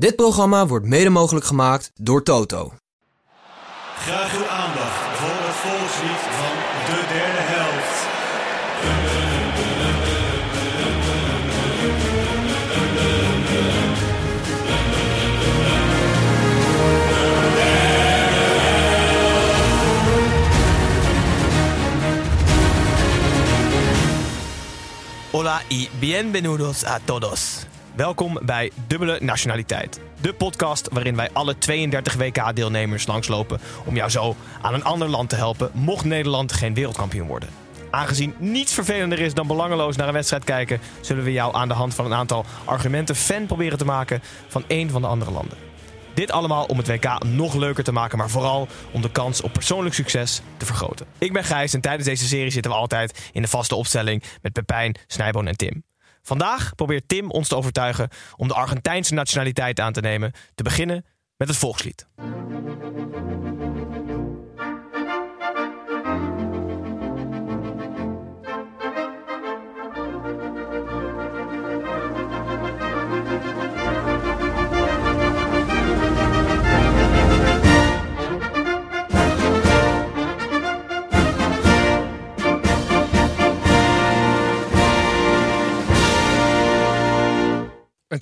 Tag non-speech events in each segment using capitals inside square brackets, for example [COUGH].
Dit programma wordt mede mogelijk gemaakt door Toto. Graag uw aandacht voor het volkslied van de derde helft. Hola y bienvenidos a todos. Welkom bij Dubbele Nationaliteit. De podcast waarin wij alle 32 WK-deelnemers langslopen om jou zo aan een ander land te helpen mocht Nederland geen wereldkampioen worden. Aangezien niets vervelender is dan belangeloos naar een wedstrijd kijken, zullen we jou aan de hand van een aantal argumenten fan proberen te maken van één van de andere landen. Dit allemaal om het WK nog leuker te maken, maar vooral om de kans op persoonlijk succes te vergroten. Ik ben Gijs en tijdens deze serie zitten we altijd in de vaste opstelling met Pepijn, Snijboon en Tim. Vandaag probeert Tim ons te overtuigen om de Argentijnse nationaliteit aan te nemen, te beginnen met het volkslied.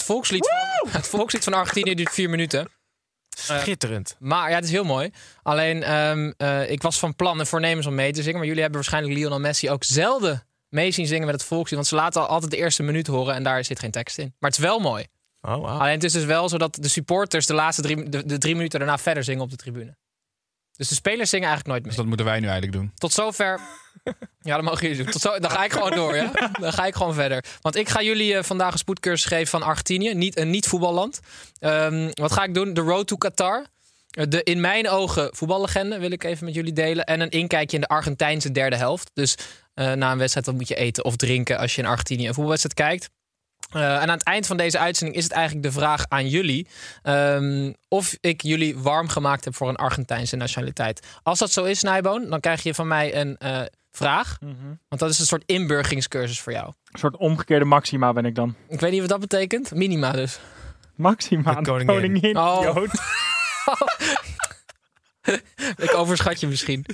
Volkslied, van, [LAUGHS] het volkslied van Argentinië duurt vier minuten. Schitterend. Maar ja, het is heel mooi. Alleen, ehm, eh, ik was van plan en voornemens om mee te zingen. Maar jullie hebben waarschijnlijk Lionel Messi ook zelden mee zien zingen met het volkslied. Want ze laten al altijd de eerste minuut horen en daar zit geen tekst in. Maar het is wel mooi. Oh, wow. Alleen het is dus wel zo dat de supporters de laatste drie, de, de drie minuten daarna verder zingen op de tribune. Dus de spelers zingen eigenlijk nooit mee. Dus dat moeten wij nu eigenlijk doen. Tot zover. Ja, dat mogen jullie doen. Tot zo, dan ga ik gewoon door, ja? Dan ga ik gewoon verder. Want ik ga jullie eh, vandaag een spoedcursus geven van Argentinië. Niet, een niet-voetballand. Ehm, wat ga ik doen? De Road to Qatar. Eh, De in mijn ogen voetballegende wil ik even met jullie delen. En een inkijkje in de Argentijnse derde helft. Dus eh, na een wedstrijd dan moet je eten of drinken als je in Argentinië een voetbalwedstrijd kijkt. Eh, en aan het eind van deze uitzending is het eigenlijk de vraag aan jullie ehm, of ik jullie warm gemaakt heb voor een Argentijnse nationaliteit. Als dat zo is, Nijboon, dan krijg je van mij een eh, vraag. Want dat is een soort inburgingscursus voor jou. Een soort omgekeerde maxima ben ik dan. Ik weet niet wat dat betekent. Minima dus. Maxima, De de koningin. koningin. Oh. [LAUGHS] [LAUGHS] Ik overschat je misschien.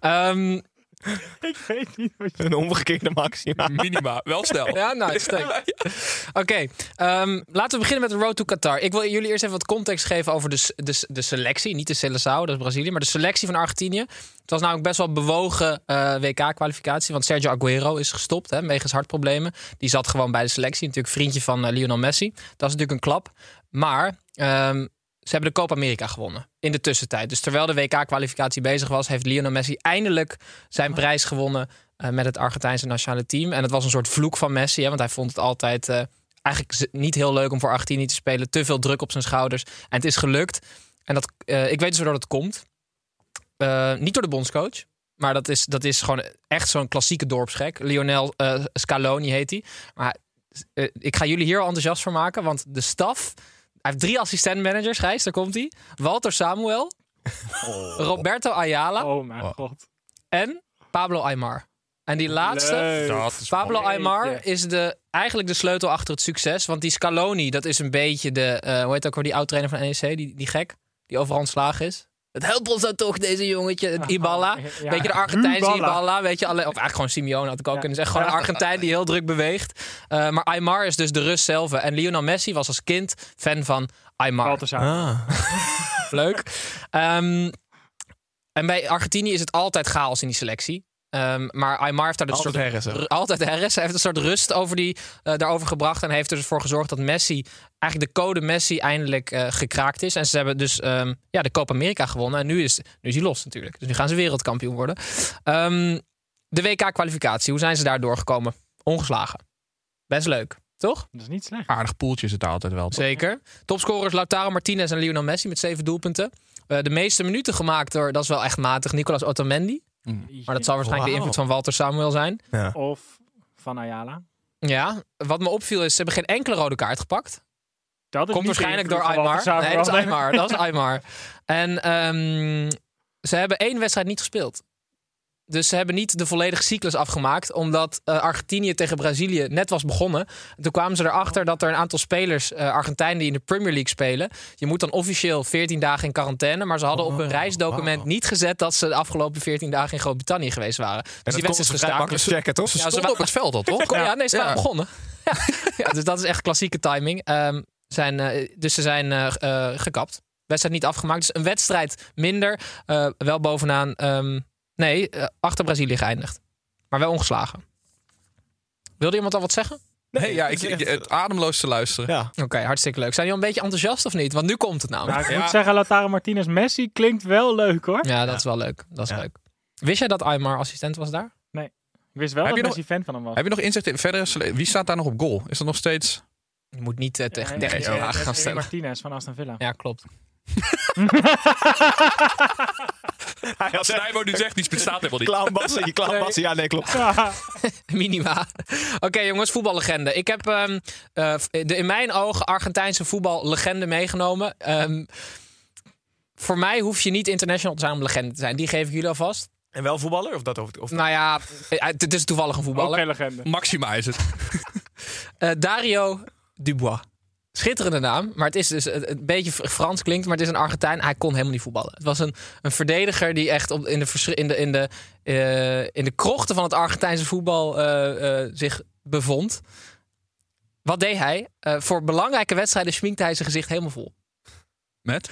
Ehm, [LAUGHS] ik weet niet wat je... Een omgekeerde maxima. Minima, wel snel. ja, nou, uitstekend. [LAUGHS] Oké, ehm, laten we beginnen met de Road to Qatar. Ik wil jullie eerst even wat context geven over de, de, de selectie. Niet de Seleção, dat is Brazilië, maar de selectie van Argentinië. Het was namelijk best wel bewogen eh, WK-kwalificatie. Want Sergio Aguero is gestopt, hè, wegens hartproblemen. Die zat gewoon bij de selectie. Natuurlijk vriendje van eh, Lionel Messi. Dat is natuurlijk een klap. Maar ehm, ze hebben de Copa America gewonnen in de tussentijd. Dus terwijl de WK-kwalificatie bezig was, heeft Lionel Messi eindelijk zijn prijs gewonnen eh, met het Argentijnse nationale team. En het was een soort vloek van Messi, hè, want hij vond het altijd eh, eigenlijk niet heel leuk om voor Argentinië te spelen. Te veel druk op zijn schouders. En het is gelukt. En dat, eh, ik weet dus waardoor dat komt. Niet door de bondscoach. Maar dat is, dat is gewoon echt zo'n klassieke dorpsgek. Lionel Scaloni heet hij. Maar ik ga jullie hier al enthousiast voor maken. Want de staf... Hij heeft drie assistent-managers, Gijs. Daar komt hij. Walter Samuel. Roberto Ayala. Oh mijn god. En Pablo Aymar. En die laatste... Leuk. Dat is Pablo. Aymar is de, eigenlijk de sleutel achter het succes. Want die Scaloni, dat is een beetje de... eh hoe heet ook weer die oud-trainer van NEC? Die, die gek, die overal ontslagen is. Het helpt ons dan toch, deze jongetje. Het Ibala. Ja, Weet je, de Argentijnse. Ibala. Weet je, alle, of eigenlijk gewoon Simeone had ik ook Ja. kunnen zeggen. Gewoon een Argentijn die heel druk beweegt. Eh, maar Aymar is dus de rust zelf. En Lionel Messi was als kind fan van Aymar. Ah. [LAUGHS] Leuk. Ehm, en bij Argentinië is het altijd chaos in die selectie. Ehm, maar Aymar heeft daar dus Altijd soort, altijd herres. Hij heeft een soort rust over die, eh, daarover gebracht. En heeft er dus voor gezorgd dat Messi, eigenlijk de code Messi, eindelijk eh, gekraakt is. En ze hebben dus ehm, ja, de Copa America gewonnen. En nu is, nu is hij los natuurlijk. Dus nu gaan ze wereldkampioen worden. Ehm, de WK-kwalificatie, hoe zijn ze daar doorgekomen? Ongeslagen. Best leuk. Toch? Dat is niet slecht. Aardig poeltje zit er altijd wel. toch? Zeker. Topscorers Lautaro Martinez en Lionel Messi met zeven doelpunten. Eh, de meeste minuten gemaakt door, dat is wel echt matig, Nicolas Otamendi. Maar dat zal waarschijnlijk de invloed van Walter Samuel zijn. Of van Ayala. Ja, wat me opviel is, ze hebben geen enkele rode kaart gepakt. Dat is Komt waarschijnlijk door Aymar. Nee, dat is. Aymar. Dat is Aymar. En ehm, ze hebben één wedstrijd niet gespeeld. Dus ze hebben niet de volledige cyclus afgemaakt. Omdat eh, Argentinië tegen Brazilië net was begonnen. En toen kwamen ze erachter dat er een aantal spelers, eh Argentijnen die in de Premier League spelen. Je moet dan officieel 14 dagen in quarantaine. Maar ze hadden op hun reisdocument niet gezet dat ze de afgelopen 14 dagen in Groot-Brittannië geweest waren. Dus En die wedstrijd gestaakt. makkelijk checken, toch? Ze Ja, stonden op het veld al, toch? [LAUGHS] Ja, nee, ze waren Ja. begonnen. Ja. dus dat is echt klassieke timing. Ehm, zijn, eh, dus ze zijn gekapt. Wedstrijd niet afgemaakt. Dus een wedstrijd minder. wel bovenaan. ehm, nee, eh, achter Brazilië geëindigd. Maar wel ongeslagen. Wilde iemand al wat zeggen? Nee, ja, ik, het ik, ademloos te luisteren. Ja. Oké, hartstikke leuk. Zijn jullie al een beetje enthousiast of niet? Want nu komt het namelijk. Nou, ik Ja. moet zeggen, Lautaro Martinez Messi klinkt wel leuk hoor. ja, dat is wel leuk. Dat is Ja. leuk. Wist jij dat Aymar assistent was daar? Ik wist wel Heb dat je Messi fan van hem was. Heb je nog inzicht in verdere sele- Wie staat daar nog op goal? Is dat nog steeds... Je moet niet eh, tegen Nee, 30 nee, jaar nee, gaan stellen. Martinez van Aston Villa. Ja, klopt. [LAUGHS] [LAUGHS] [LAUGHS] Als Nijmo nu zegt, die bestaat helemaal niet. Clownbassen, je [LAUGHS] clownbassen. Ja, nee, klopt. [LAUGHS] Minima. Oké, jongens, voetballegende. Ik heb ehm, eh, de in mijn ogen Argentijnse voetballegende meegenomen. Ehm, voor mij hoef je niet international te zijn om legende te zijn. Die geef ik jullie alvast. En wel voetballer? Of dat over of Nou ja, eh, het is toevallig een Ook voetballer. geen legende. Maxima is het. Eh, Dario Dubois. Schitterende naam, maar het is dus een beetje Frans klinkt, maar het is een Argentijn. Hij kon helemaal niet voetballen. Het was een, een verdediger die echt op, in, de, in, de, in, de, eh, in de krochten van het Argentijnse voetbal eh, eh, zich bevond. Wat deed hij? Voor belangrijke wedstrijden schminkte hij zijn gezicht helemaal vol. Met?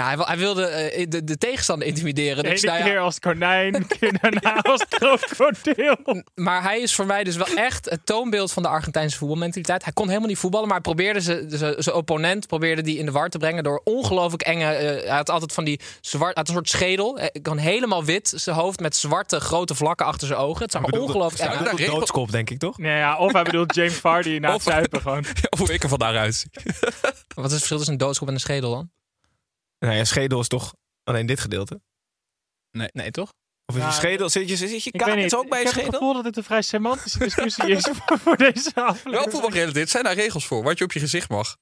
Ja, hij, wil- hij wilde eh, de, de tegenstander intimideren. De Dus, ene nou ja, keer als konijn, keer daarna [LAUGHS] als krokodil. Maar hij is voor mij dus wel echt het toonbeeld van de Argentijnse voetbalmentaliteit. Hij kon helemaal niet voetballen, maar hij probeerde ze- ze- zijn opponent probeerde die in de war te brengen door ongelooflijk enge. eh, hij had altijd van die zwart, hij had een soort schedel, eh, kan helemaal wit, zijn hoofd met zwarte grote vlakken achter zijn ogen. Het zag er bedoelde- ongelooflijk eng uit. regel- Doodskop, denk ik, toch? Nee, ja, of hij bedoelt James Vardy na het Of- zuipen gewoon. [LAUGHS] Hoe ik er vandaag uitzie. Wat is het verschil tussen een doodskop en een schedel dan? Nou ja, schedel is toch alleen dit gedeelte? Nee, toch? Of is Ja, je schedel, zit je, zit je kaart niet. ook bij je ik heb het schedel? gevoel dat het een vrij semantische discussie is [LAUGHS] voor, voor deze Wel aflevering. voetbalgerelateerd. Zijn daar regels voor? Wat je op je gezicht mag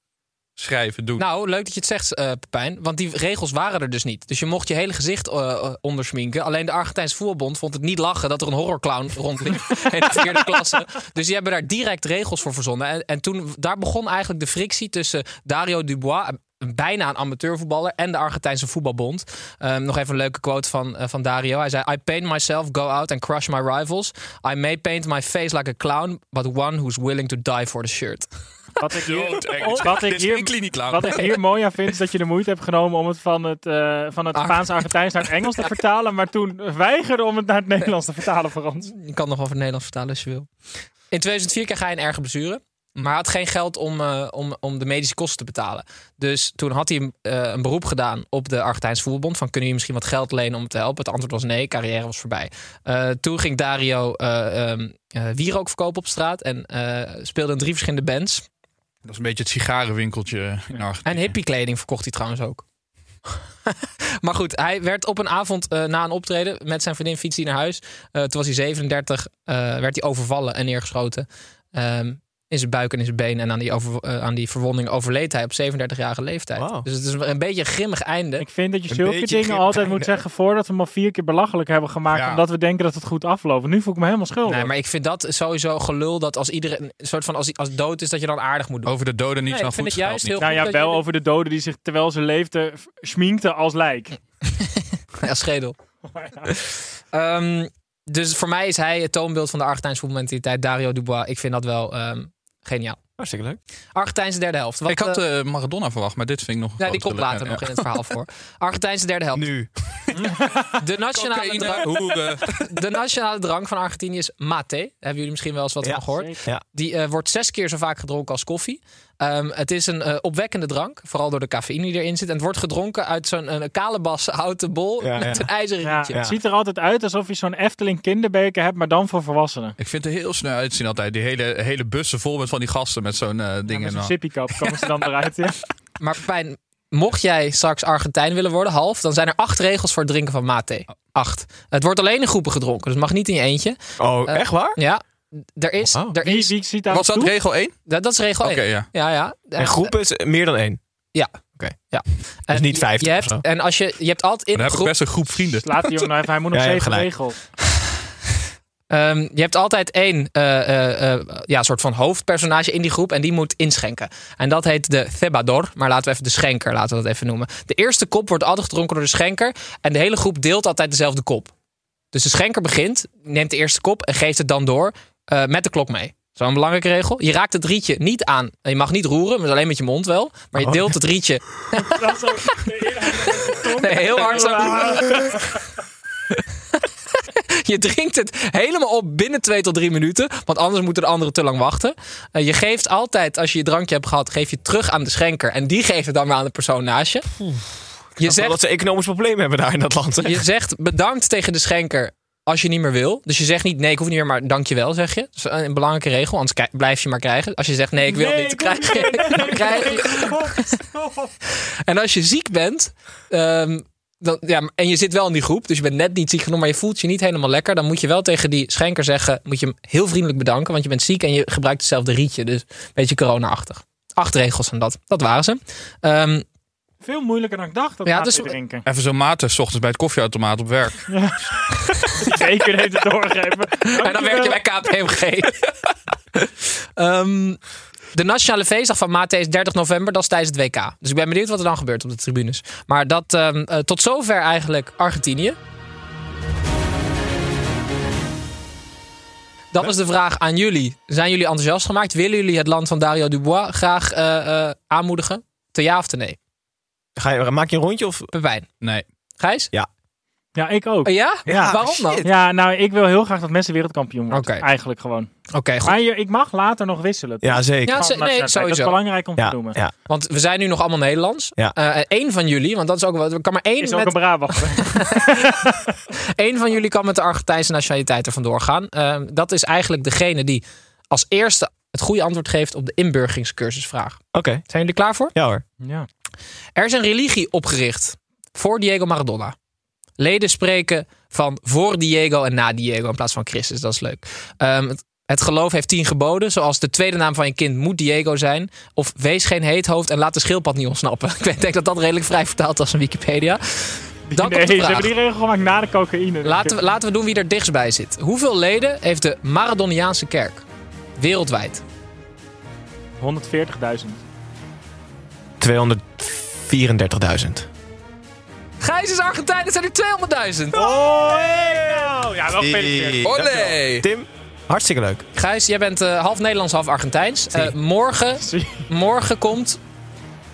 schrijven, doen. Nou, leuk dat je het zegt, eh Pepijn. Want die regels waren er dus niet. Dus je mocht je hele gezicht eh, eh, ondersminken. Alleen de Argentijnse voetbalbond vond het niet lachen dat er een horrorclown [LAUGHS] rondliep in de vierde [LAUGHS] klasse. Dus die hebben daar direct regels voor verzonnen. En, en toen, daar begon eigenlijk de frictie tussen Dario Dubois, bijna een amateurvoetballer, en de Argentijnse voetbalbond. Ehm, nog even een leuke quote van, eh, van Dario. Hij zei: I paint myself, go out and crush my rivals. I may paint my face like a clown, but one who's willing to die for the shirt. [LAUGHS] Wat ik hier, wat ik is hier, wat ik hier mooi aan vind, is dat je de moeite hebt genomen om het van het, eh, van het Ar- Spaans-Argentijns naar het [LAUGHS] Engels te vertalen. Maar toen weigerde om het naar het Nederlands te vertalen voor ons. Je kan nog wel voor het Nederlands vertalen als je wil. In 2004 kreeg hij een erge blessure. Maar hij had geen geld om, eh, om, om de medische kosten te betalen. Dus toen had hij eh, een beroep gedaan op de Argentijnse voetbalbond. Van kunnen jullie misschien wat geld lenen om te helpen? Het antwoord was nee, carrière was voorbij. Eh, toen ging Dario eh, wierook verkopen op straat. En speelde in drie verschillende bands. Dat is een beetje het sigarenwinkeltje in Argentinië. En hippiekleding verkocht hij trouwens ook. [LAUGHS] maar goed, hij werd op een avond na een optreden met zijn vriendin fiets hij naar huis. Toen was hij 37, eh, werd hij overvallen en neergeschoten. Ehm, in zijn buik en in zijn been. En aan die, over, eh, aan die verwonding overleed hij op 37-jarige leeftijd. Dus het is een beetje een grimmig einde. Ik vind dat je Een zulke dingen altijd moet zeggen voordat we hem al vier keer belachelijk hebben gemaakt. Ja. Omdat we denken dat het goed afloopt. Nu voel ik me helemaal schuldig. Nee, maar ik vind dat sowieso gelul dat als iedereen een soort van als, als dood is, dat je dan aardig moet doen. Over de doden niet Nee, zo ik vind goed het juist heel nou goed ja, dat wel over de doden die zich terwijl ze leefden f- schminkte als lijk. [LAUGHS] Ja, schedel. [LAUGHS] Ehm, dus voor mij is hij het toonbeeld van de Argentijnse voetbalmentaliteit. Dario Dubois. Ik vind dat wel ehm, geniaal. Hartstikke leuk. Argentijnse derde helft. Wat, Ik had eh, eh, Maradona verwacht, maar dit vind ik nog... ja, die komt later nog in het verhaal voor. [LAUGHS] Argentijnse derde helft. Nu. De nationale, Cocaïne, drank, hoeren. de nationale drank van Argentinië is mate. Daar hebben jullie misschien wel eens wat Ja, van gehoord. Ja. Die eh, wordt zes keer zo vaak gedronken als koffie. Ehm, het is een eh, opwekkende drank, vooral door de cafeïne die erin zit. En het wordt gedronken uit zo'n een kalebas houten bol Ja, met ja. een ijzeren Ja, rietje. Het ziet er altijd uit alsof je zo'n Efteling kinderbeker hebt, maar dan voor volwassenen. Ik vind het er heel snel uitzien altijd. Die hele, hele bussen vol met van die gasten met zo'n eh Ja, ding. met zo'n sippy cup komen ze dan eruit. Ja. Maar Pijn, mocht jij straks Argentijn willen worden, half, dan zijn er acht regels voor het drinken van mate. Acht. Het wordt alleen in groepen gedronken, dus het mag niet in je eentje. Oh, Eh, echt waar? Ja, er is, Wauw. er Wie, is wie ziet daar Was dat toe? regel 1? dat, dat is regel Oké, 1. ja. Ja, ja. En groepen is meer dan één. En niet je- 50 Je hebt, en als je, je hebt altijd in Dan heb ik groep, best een groep vrienden. Laat die jongen nou even, hij moet nog Ja, zeven gelijk. regels. Ehm, je hebt altijd één eh, eh, eh, ja, soort van hoofdpersonage in die groep en die moet inschenken. En dat heet de cebador, maar laten we even de schenker, laten we dat even noemen. De eerste kop wordt altijd gedronken door de schenker en de hele groep deelt altijd dezelfde kop. Dus de schenker begint, neemt de eerste kop en geeft het dan door met de klok mee. Zo'n belangrijke regel. Je raakt het rietje niet aan. Je mag niet roeren, maar alleen met je mond wel. Maar je Oh. deelt het rietje [LAUGHS] [LAUGHS] Nee, heel hard zo. [LAUGHS] Je drinkt het helemaal op binnen twee tot drie minuten. Want anders moeten de anderen te lang wachten. Eh, je geeft altijd, als je je drankje hebt gehad, geef je terug aan de schenker. En die geeft het dan weer aan de persoon naast je. Je Dat zegt, ze economisch probleem hebben daar in dat land. hè? je zegt bedankt tegen de schenker als je niet meer wil. Dus je zegt niet nee, ik hoef niet meer, maar dankjewel zeg je. Dat is een belangrijke regel, anders blijf je maar krijgen. Als je zegt nee, ik wil Nee, niet, ik krijg je. dan krijg je. En als je ziek bent, ehm, dan, ja, en je zit wel in die groep, dus je bent net niet ziek genoeg, maar je voelt je niet helemaal lekker, dan moet je wel tegen die schenker zeggen, moet je hem heel vriendelijk bedanken, want je bent ziek en je gebruikt hetzelfde rietje. Dus een beetje corona-achtig. Acht regels van dat. Dat waren ze. Ehm, Veel moeilijker dan ik dacht, dat Ja, ja, dus- drinken. Even zo'n maten, s ochtends bij het koffieautomaat op werk. [LAUGHS] Zeker heeft het doorgegeven. en dan werk je bij KPMG. [LAUGHS] Ehm, de nationale feestdag van Mate is 30 november, dat is tijdens het WK. Dus ik ben benieuwd wat er dan gebeurt op de tribunes. Maar dat ehm, eh, tot zover eigenlijk Argentinië. Dan is de vraag aan jullie. Zijn jullie enthousiast gemaakt? Willen jullie het land van Dario Dubois graag eh, eh, aanmoedigen? Te ja of te nee? Ga je, maak je een rondje of... Pepijn. Nee. Gijs? Ja, ik ook. Oh, ja? Ja, Waarom dan? shit. Ja, nou, ik wil heel graag dat mensen wereldkampioen worden. Eigenlijk gewoon. Oké, goed. Maar je, ik mag later nog wisselen. Ja, zeker. Ja, ze- nee. Dat is belangrijk om te Ja, noemen. ja. Want we zijn nu nog allemaal Nederlands. Ja. Eh, en één van jullie, want dat is ook wel. Er kan maar één, Is ook een Brabander. [LAUGHS] [LAUGHS] één van jullie kan met de Argentijnse nationaliteit er vandoor gaan. Eh, dat is eigenlijk degene die als eerste het goede antwoord geeft op de inburgeringscursusvraag. Oké, Zijn jullie er klaar voor? ja hoor. ja. Er is een religie opgericht voor Diego Maradona. Leden spreken van voor Diego en na Diego in plaats van Christus. Dat is leuk. Ehm, het, het geloof heeft tien geboden, zoals de tweede naam van je kind moet Diego zijn. Of wees geen heethoofd en laat de schildpad niet ontsnappen. [LAUGHS] Ik denk dat dat redelijk vrij vertaald was in Wikipedia. Dan nee, komt de ze hebben die regel gemaakt na de cocaïne. Laten we, laten we doen wie er dichtst bij zit. Hoeveel leden heeft de Maradoniaanse kerk? Wereldwijd. 140.000. 234.000. Gijs is Argentijn, dat zijn er 200.000. Oh, hey! Ja, wel gefeliciteerd. Olé! Tim, hartstikke leuk. Gijs, jij bent eh, half Nederlands, half Argentijns. Eh, morgen, morgen komt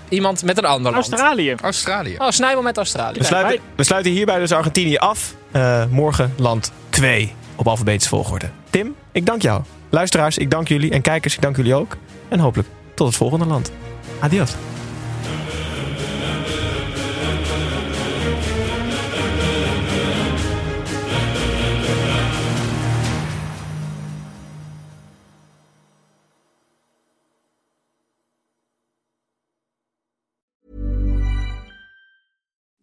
iemand met een ander land. Australië. Australië. Oh, Snijbel met Australië. We sluiten, we sluiten hierbij dus Argentinië af. Eh, morgen land 2 op alfabetische volgorde. Tim, ik dank jou. Luisteraars, ik dank jullie. En kijkers, ik dank jullie ook. En hopelijk tot het volgende land. Adios.